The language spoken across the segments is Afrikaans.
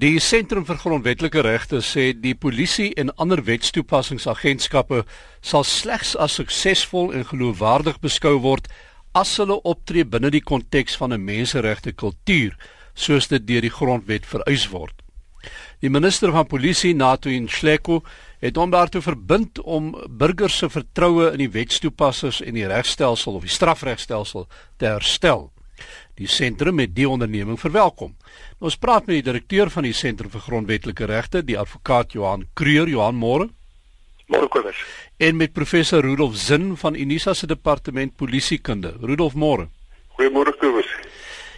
Die Sentrum vir Grondwetlike Regte sê die polisie en ander wetstoepassingsagentskappe sal slegs as suksesvol en geloofwaardig beskou word as hulle optree binne die konteks van 'n menseregte kultuur soos dit deur die grondwet vereis word. Die minister van polisie, Nato Nhleko, het hom daartoe verbind om burgers se vertroue in die wetstoepassers en die regstelsel of die strafregstelsel te herstel. Die sentrum het die onderneming verwelkom. Nou, ons praat met die direkteur van die Sentrum vir Grondwetlike Regte, die advokaat Johan Kreur, Johan Moore. Môre Kobus. En met professor Rudolf Zin van Unisa se departement polisiekunde. Rudolf Moore. Goeiemôre Kobus.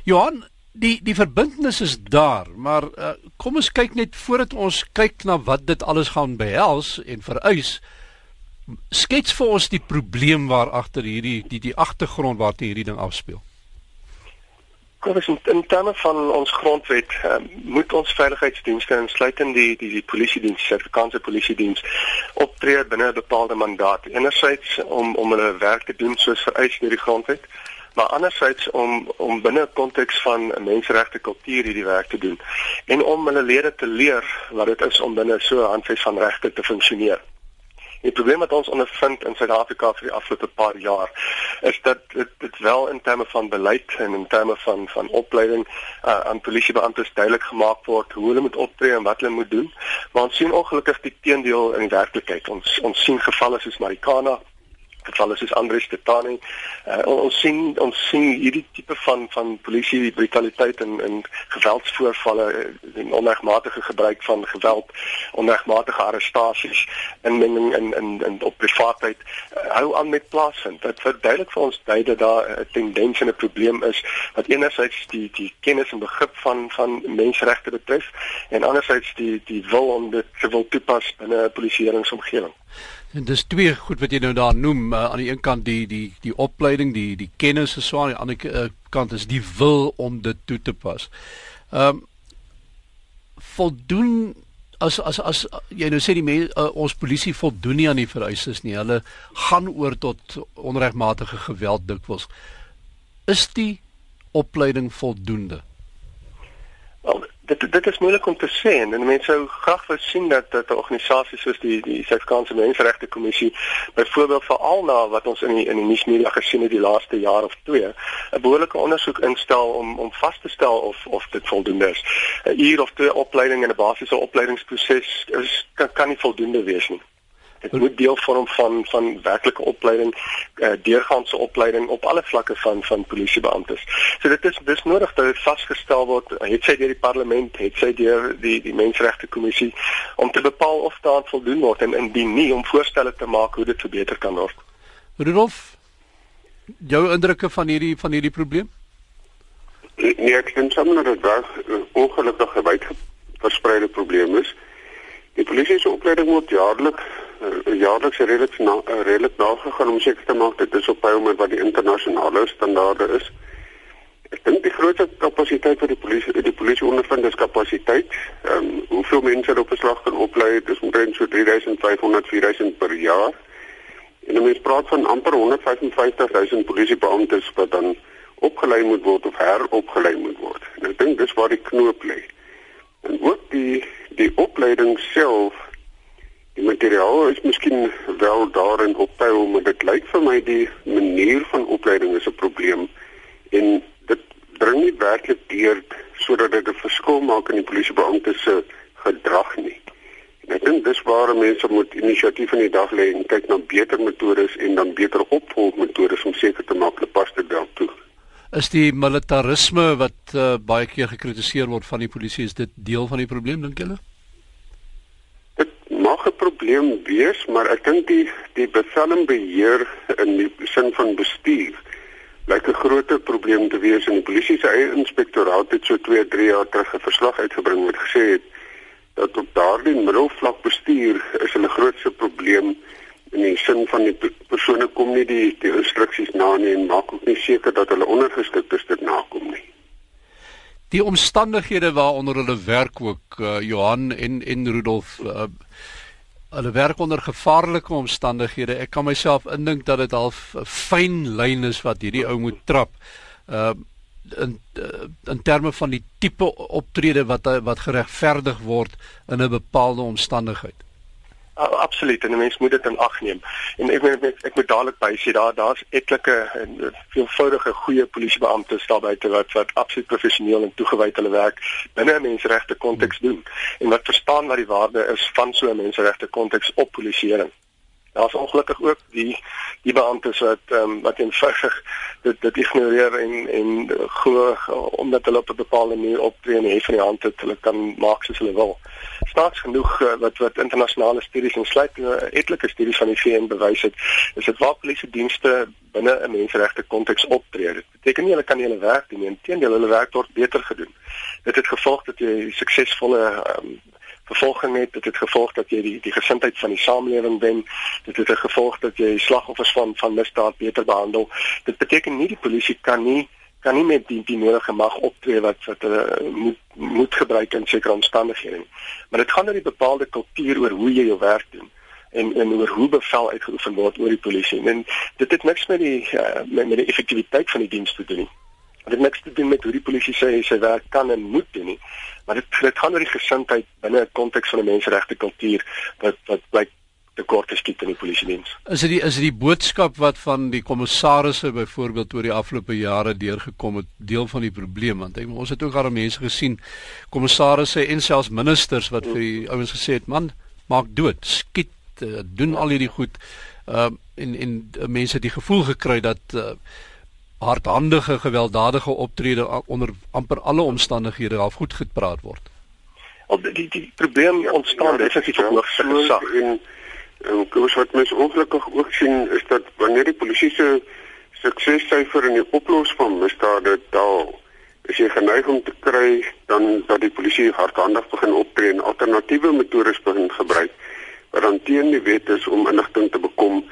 Johan, die die verbintenis is daar, maar uh, kom ons kyk net voordat ons kyk na wat dit alles gaan behels en vereis. Skets vir ons die probleem waar agter hierdie die die agtergrond waartoe hierdie ding afspeel. Kobus in, in terme van ons grondwet uh, moet ons veiligheidsdienste insluitend die die die polisie diens, Suid-Afrikaanse polisie diens optree binne 'n bepaalde mandaat. Enerzijds om om hulle werk te doen soos vereis deur die grondwet, maar anderzijds om om binne 'n konteks van menseregte kultuur hierdie werk te doen en om hulle lede te leer wat dit is om binne so 'n handves van regte te funksioneer. Die probleem wat ons ondervind in Suid-Afrika vir die afgelope paar jaar is dat dit dit wel in terme van beleid en in terme van van opleiding uh, aan polisiebeamptes duidelik gemaak word hoe hulle moet optree en wat hulle moet doen. Maar ons sien ongelukkig die teendeel in die werklikheid. Ons ons sien gevalle soos Marikana gevalle soos Andries Tetani. Uh, ons sien ons sien hierdie tipe van van polisie brutaliteit en en geweldsvoorvalle eh, en onregmatige gebruik van geweld, onregmatige arrestasies, inmenging in in in op privaatheid uh, hou aan met plaasvind. Dit verduidelik vir ons dui dat daar 'n tendens en 'n probleem is wat enerzijds die die kennis en begrip van van menseregte betref en anderzijds die die wil om dit te wil toepas binne 'n polisieeringsomgewing. En dis twee goed wat jy nou daar noem, uh, aan die een kant die die die opleiding, die die kennis is so aan die ander uh, kant is die wil om dit toe te pas. Ehm um, voldoen as as as jy nou sê die mense uh, ons polisie voldoen nie aan die vereistes nie. Hulle gaan oor tot onregmatige geweld dikwels. Is die opleiding voldoende? Wel, dit dit is moeilik om te sê en mense sou graag wou sien dat dat 'n organisasie soos die die Suid-Afrikaanse Menseregte Kommissie byvoorbeeld veral na wat ons in die in die nuusmedia gesien het die laaste jaar of twee 'n behoorlike ondersoek instel om om vas te stel of of dit voldoende is. 'n Uur of twee opleiding en 'n basiese opleidingsproses is kan, kan nie voldoende wees nie. Dit moet deel vorm van van werklike opleiding, uh, deurgaanse opleiding op alle vlakke van van polisiebeamptes. So dit is dis nodig dat dit vasgestel word, het sy deur die parlement, het sy deur die die menseregte kommissie om te bepaal of daar voldoen word en indien nie om voorstelle te maak hoe dit verbeter kan word. Rudolf, jou indrukke van hierdie van hierdie probleem? Nee, ek dink sommer dat dit 'n ongelukkige wyd verspreide probleem is. Die polisie se opleiding word jaarliks jaarliks redelik na, uh, redelik nagegaan om seker te maak dit is op pyl met wat die internasionale standaarde is. Ek dink die grootste kapasiteit vir die polisie die polisie ondervind is kapasiteit. Ehm um, hoeveel mense op beslag kan oplei? Dit is omtrent so 3500 4000 per jaar. En dan mens praat van amper 155000 polisiebeamptes wat dan opgelei moet word of heropgelei moet word. En ek dink dis waar die knoop lê. En ook die die opleiding self Die materiaal is miskien wel daarin op pyl, maar dit lyk vir my die manier van opleiding is 'n probleem en dit dring nie werklik deur sodat dit 'n verskil maak in die polisiebeampte se gedrag nie. En ek dink dis waar mense moet inisiatief in die dag lê en kyk na beter metodes en dan beter opvolgmetodes om seker te maak hulle pas dit wel toe. Is die militarisme wat uh, baie keer gekritiseer word van die polisie is dit deel van die probleem dink julle? Mag 'n probleem wees, maar ek dink die die bevelling beheer in die sin van bestuur lyk 'n groter probleem te wees in die polisie se eie inspektoraat het so 2, 3 jaar terug 'n verslag uitgebring wat gesê het dat op daardie middelvlak bestuur is 'n grootste probleem in die sin van die persone kom nie die die instruksies na nie en maak ook nie seker dat hulle ondergestigdes dit nakom nie. Die omstandighede waaronder hulle werk ook uh, Johan en en Rudolf uh, hulle werk onder gevaarlike omstandighede. Ek kan myself indink dat dit half 'n fyn lyn is wat hierdie ou moet trap. Uh in uh, in terme van die tipe optrede wat wat geregverdig word in 'n bepaalde omstandigheid. Uh, absoluut en 'n mens moet dit in ag neem. En ek moet ek, ek moet dadelik by sê daar daar's etlike en veelvoudige goeie polisiebeamptes daar buite wat wat absoluut professioneel en toegewyd hulle werk binne 'n menseregte konteks doen en wat verstaan wat die waarde is van so 'n menseregte konteks op polisieering. Daar's ongelukkig ook die die beamptes wat ehm um, wat eenvoudig dit dit ignoreer en en glo omdat hulle op 'n bepaalde manier optree en hê van die hand het hulle kan maak soos hulle wil. Staats genoeg uh, wat wat internasionale studies en sluit uh, etlike studies van die VN bewys het, is dit waar polisie dienste binne 'n menseregte konteks optree. Dit beteken nie hulle kan nie hulle werk doen nie, inteendeel hulle werk word beter gedoen. Dit het gevolg dat jy suksesvolle um, vervolging het. Dit het gevolg dat jy die die gesindheid van die samelewing wen. Dit het gevolg dat jy slagoffers van van misdaad beter behandel. Dit beteken nie die polisie kan nie kan nie met die die nodige mag optree wat wat hulle moet moet gebruik in sekere omstandighede maar dit gaan oor die bepaalde kultuur oor hoe jy jou werk doen en en oor hoe bevel uitgeoefen word oor die polisie. En dit het niks met die uh, met, met die effektiwiteit van die diens te doen nie dit niks te doen met hoe die polisie sê sy werk kan en moet doen nie maar dit dit gaan oor die gesindheid binne 'n konteks van 'n menseregte kultuur wat wat blyk te kort geskied in die polisie diens. Is dit die is dit die boodskap wat van die kommissarisse byvoorbeeld oor die afgelope jare deurgekom het deel van die probleem want ek, ons het ook al mense gesien kommissarisse en selfs ministers wat vir die ouens gesê het man maak dood, skiet, uh, doen al hierdie goed. Ehm uh, en en uh, mense het die gevoel gekry dat uh, hardhandige gewelddadige optrede onder amper alle omstandighede al goed gepraat word. Al die die, die probleem ontstaan ja, definitief op hoogste gesag en en koers wat mens ongelukkig ook sien is dat wanneer die polisie se suksessyfer in die oplossing van misdade daal is jy geneig om te kry dan dat die polisie hardhandig begin optree en alternatiewe metodes begin gebruik wat dan teen die wet is om inligting te bekom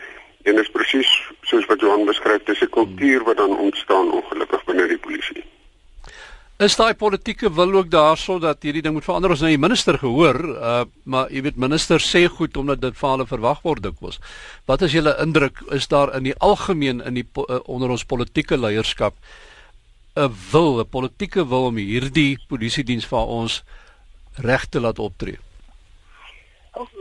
En dit is presies soos wat Johan beskryf, dis 'n kultuur wat dan ontstaan ongelukkig binne die polisie. Is daai politieke wil ook daarso dat hierdie ding moet verander? Ons nou die minister gehoor, uh, maar jy weet minister sê goed omdat dit van hulle verwag word dikwels. Wat is julle indruk is daar in die algemeen in die uh, onder ons politieke leierskap 'n wil, 'n politieke wil om hierdie polisie diens vir ons reg te laat optree?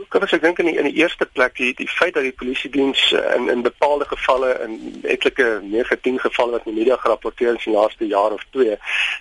Kan ek dink in die, in die eerste plek die, die feit dat die polisie diens eh, in in bepaalde gevalle in etlike 910 gevalle wat in die media gerapporteer is in die laaste jaar of twee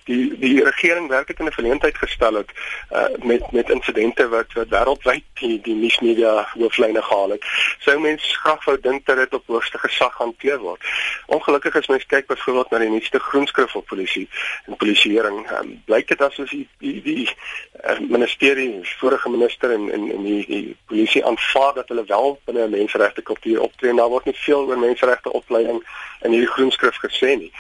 die die regering werklik in 'n verleentheid gestel het uh, met met insidente wat wat wêreldwyd die die nuusmedia hooflyne gehaal het. Sou mens graag wou dink dat dit op hoogste gesag hanteer word. Ongelukkig as mens kyk byvoorbeeld na die nuutste groenskrif op polisie en polisieering, um, blyk dit asof die die, die uh, ministerie, vorige minister en en en die die polisie aanvaar dat hulle wel binne 'n menseregte kultuur optree. Daar word nie veel oor menseregte opleiding in hierdie groenskrif gesê nie.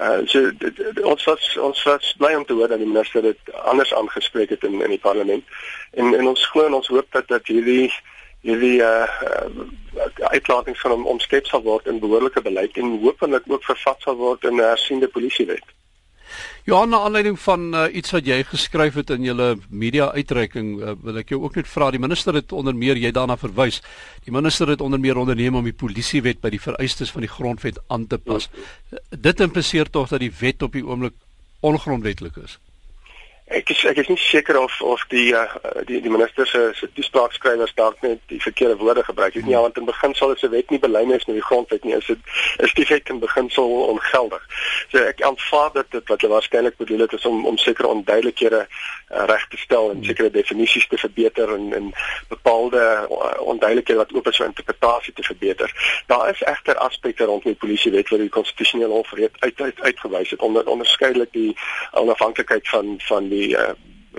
Uh so dit, dit, ons was ons was bly om te hoor dat die minister dit anders aangespreek het in in die parlement. En en ons glo en ons hoop dat dat hierdie hierdie uh, uh uitlatings van hom omskep sal word in behoorlike beleid en hopelik ook vervat sal word in 'n hersiende polisiewet. Ja, na aanleiding van uh, iets wat jy geskryf het in julle media uitreiking, uh, wil ek jou ook net vra, die minister het onder meer jy daarna verwys. Die minister het onder meer onderneem om die polisiewet by die vereistes van die grondwet aan te pas. Ja. Dit impliseer tog dat die wet op die oomblik ongrondwetlik is. Ek is ek is nie seker of of die uh, die die minister se se toespraakskrywers dalk net die verkeerde woorde gebruik het nie, ja, want in beginsel is 'n wet nie belynes met die grondwet nie, is dit is die wet in beginsel ongeldig. So ek aanvaar dat dit wat hulle waarskynlik bedoel het is om om sekere onduidelikhede uh, reg te stel en sekere definisies te verbeter en en bepaalde uh, onduidelikhede wat oop is vir interpretasie te verbeter. Daar is egter aspekte rondom die polisiewet wat die konstitusionele hof reeds uit uit uitgewys het onder onderskeidelik die onafhanklikheid van van die die uh,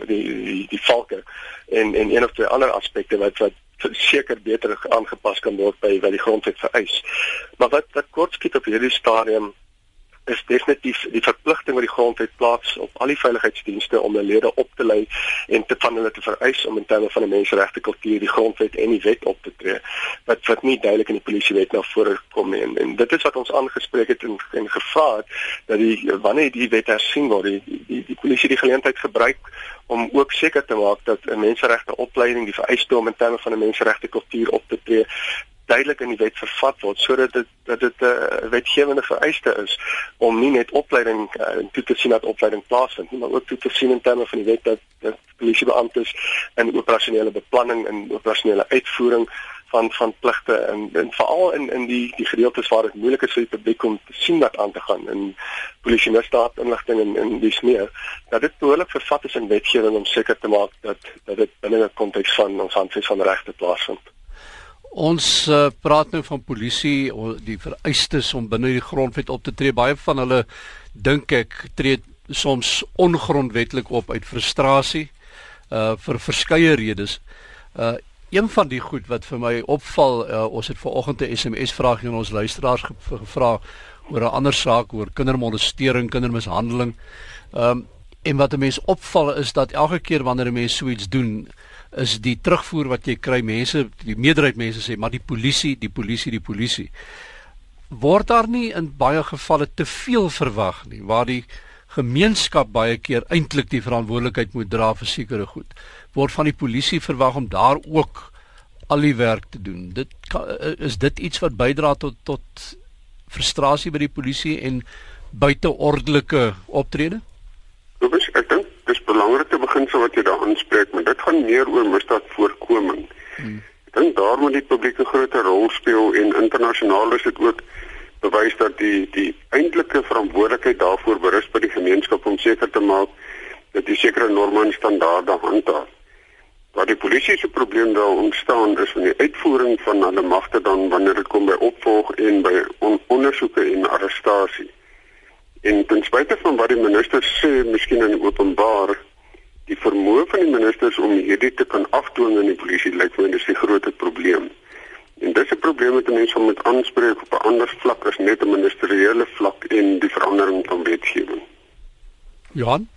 die die, die valke en en een of twee ander aspekte wat wat seker beter aangepas kan word by wat die grondwet vereis. Maar wat wat kortskiet op hierdie stadium is definitief die verpligting wat die grondwet plaas op al die veiligheidsdienste om hulle lede op te lei en te van hulle te vereis om in terme van 'n menseregte kultuur die grondwet en die wet op te tree wat wat nie duidelik in die polisiewet na vore kom nie. En, en dit is wat ons aangespreek het en, en gevra het dat die wanneer die wet hersien word die die, die, die polisie die geleentheid gebruik om ook seker te maak dat 'n menseregte opleiding die vereiste om in terme van 'n menseregte kultuur op te tree duidelik in die wet vervat word sodat dit dat dit 'n uh, wetgewende vereiste is om nie net opleiding uh, toe te sien dat opleiding plaasvind nie, maar ook toe te sien in terme van die wet dat dat polisiebeamptes in operasionele beplanning en operasionele uitvoering van van pligte en en veral in in die die gedeeltes waar dit moeilik is vir die publiek om te sien wat aan te gaan in polisie misdaad inligting en en dis meer dat dit behoorlik vervat is in wetgewing om seker te maak dat dat dit binne 'n konteks van ons handves van regte plaasvind. Ons uh, praat nou van polisie die vereistes om binne die grondwet op te tree. Baie van hulle dink ek tree soms ongrondwetlik op uit frustrasie uh vir verskeie redes. Uh een van die goed wat vir my opval, uh, ons het vanoggend 'n SMS vraagie aan ons luisteraars gevra oor 'n ander saak oor kindermolestering, kindermishandeling. Ehm um, en wat 'n mens opval is dat elke keer wanneer 'n mens so iets doen, is die terugvoer wat jy kry, mense, die meerderheid mense sê, maar die polisie, die polisie, die polisie. Word daar nie in baie gevalle te veel verwag nie, waar die gemeenskap baie keer eintlik die verantwoordelikheid moet dra vir sekere goed word van die polisie verwag om daar ook al die werk te doen. Dit is dit iets wat bydra tot tot frustrasie by die polisie en buiteordelike optrede? Ek dink dis belangrik te begin so wat jy daar aanspreek, maar dit gaan meer oor misdaadvoorkoming. Hmm. Ek dink daar moet die publiek 'n groter rol speel en internasionaal is dit ook bewys dat die die eintlike verantwoordelikheid daarvoor berus by die gemeenskap om seker te maak dat die sekere norme en standaarde handhaaf. Waar die polisie se probleem daar ontstaan is in die uitvoering van hulle magte dan wanneer dit kom by opvolg en by on ondersoeke en arrestasie. En ten spyte van wat die minister sê, miskien in openbaar, die vermoë van die ministers om hierdie te kan afdwing in die polisie lyk my dis die groot probleem. En dis 'n probleem wat mense moet aanspreek op 'n ander vlak as net 'n ministeriële vlak en die verandering van wetgewing. Johan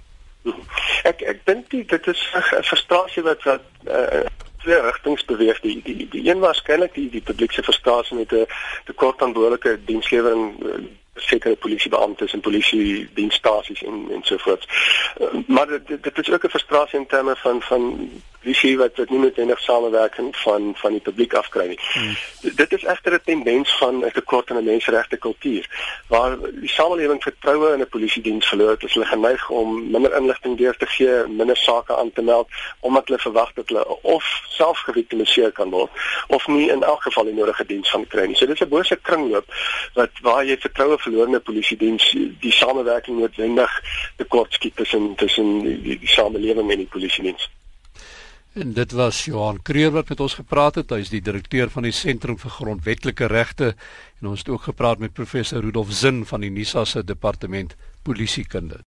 Ek ek dink dit is 'n frustrasie wat wat uh, twee rigtings beweeg. Die die die een waarskynlik die die publieke frustrasie met 'n tekort aan behoorlike dienslewering uh, sekere polisiebeamptes en polisie dienstasies en en so voort. Uh, maar dit dit is ook 'n frustrasie in terme van van visie wat wat nie noodwendig samewerking van van die publiek afkry nie. Hmm. Dit is egter 'n tendens van 'n tekort aan 'n menseregte kultuur waar die samelewing vertroue in 'n polisie diens verloor het, hulle geneig om minder inligting deur te gee, minder sake aan te meld omdat hulle verwag dat hulle of self geviktimiseer kan word of nie in elk geval die nodige diens van kry nie. So dit is 'n bose kringloop wat waar jy vertroue verloor in 'n polisie diens, die samewerking noodwendig tekort skiet tussen tussen die, die, die samelewing en die polisie diens. En dit was Johan Kreer wat met ons gepraat het. Hy is die direkteur van die Sentrum vir Grondwetlike Regte en ons het ook gepraat met professor Rudolf Zin van die NISA se departement polisiekunde.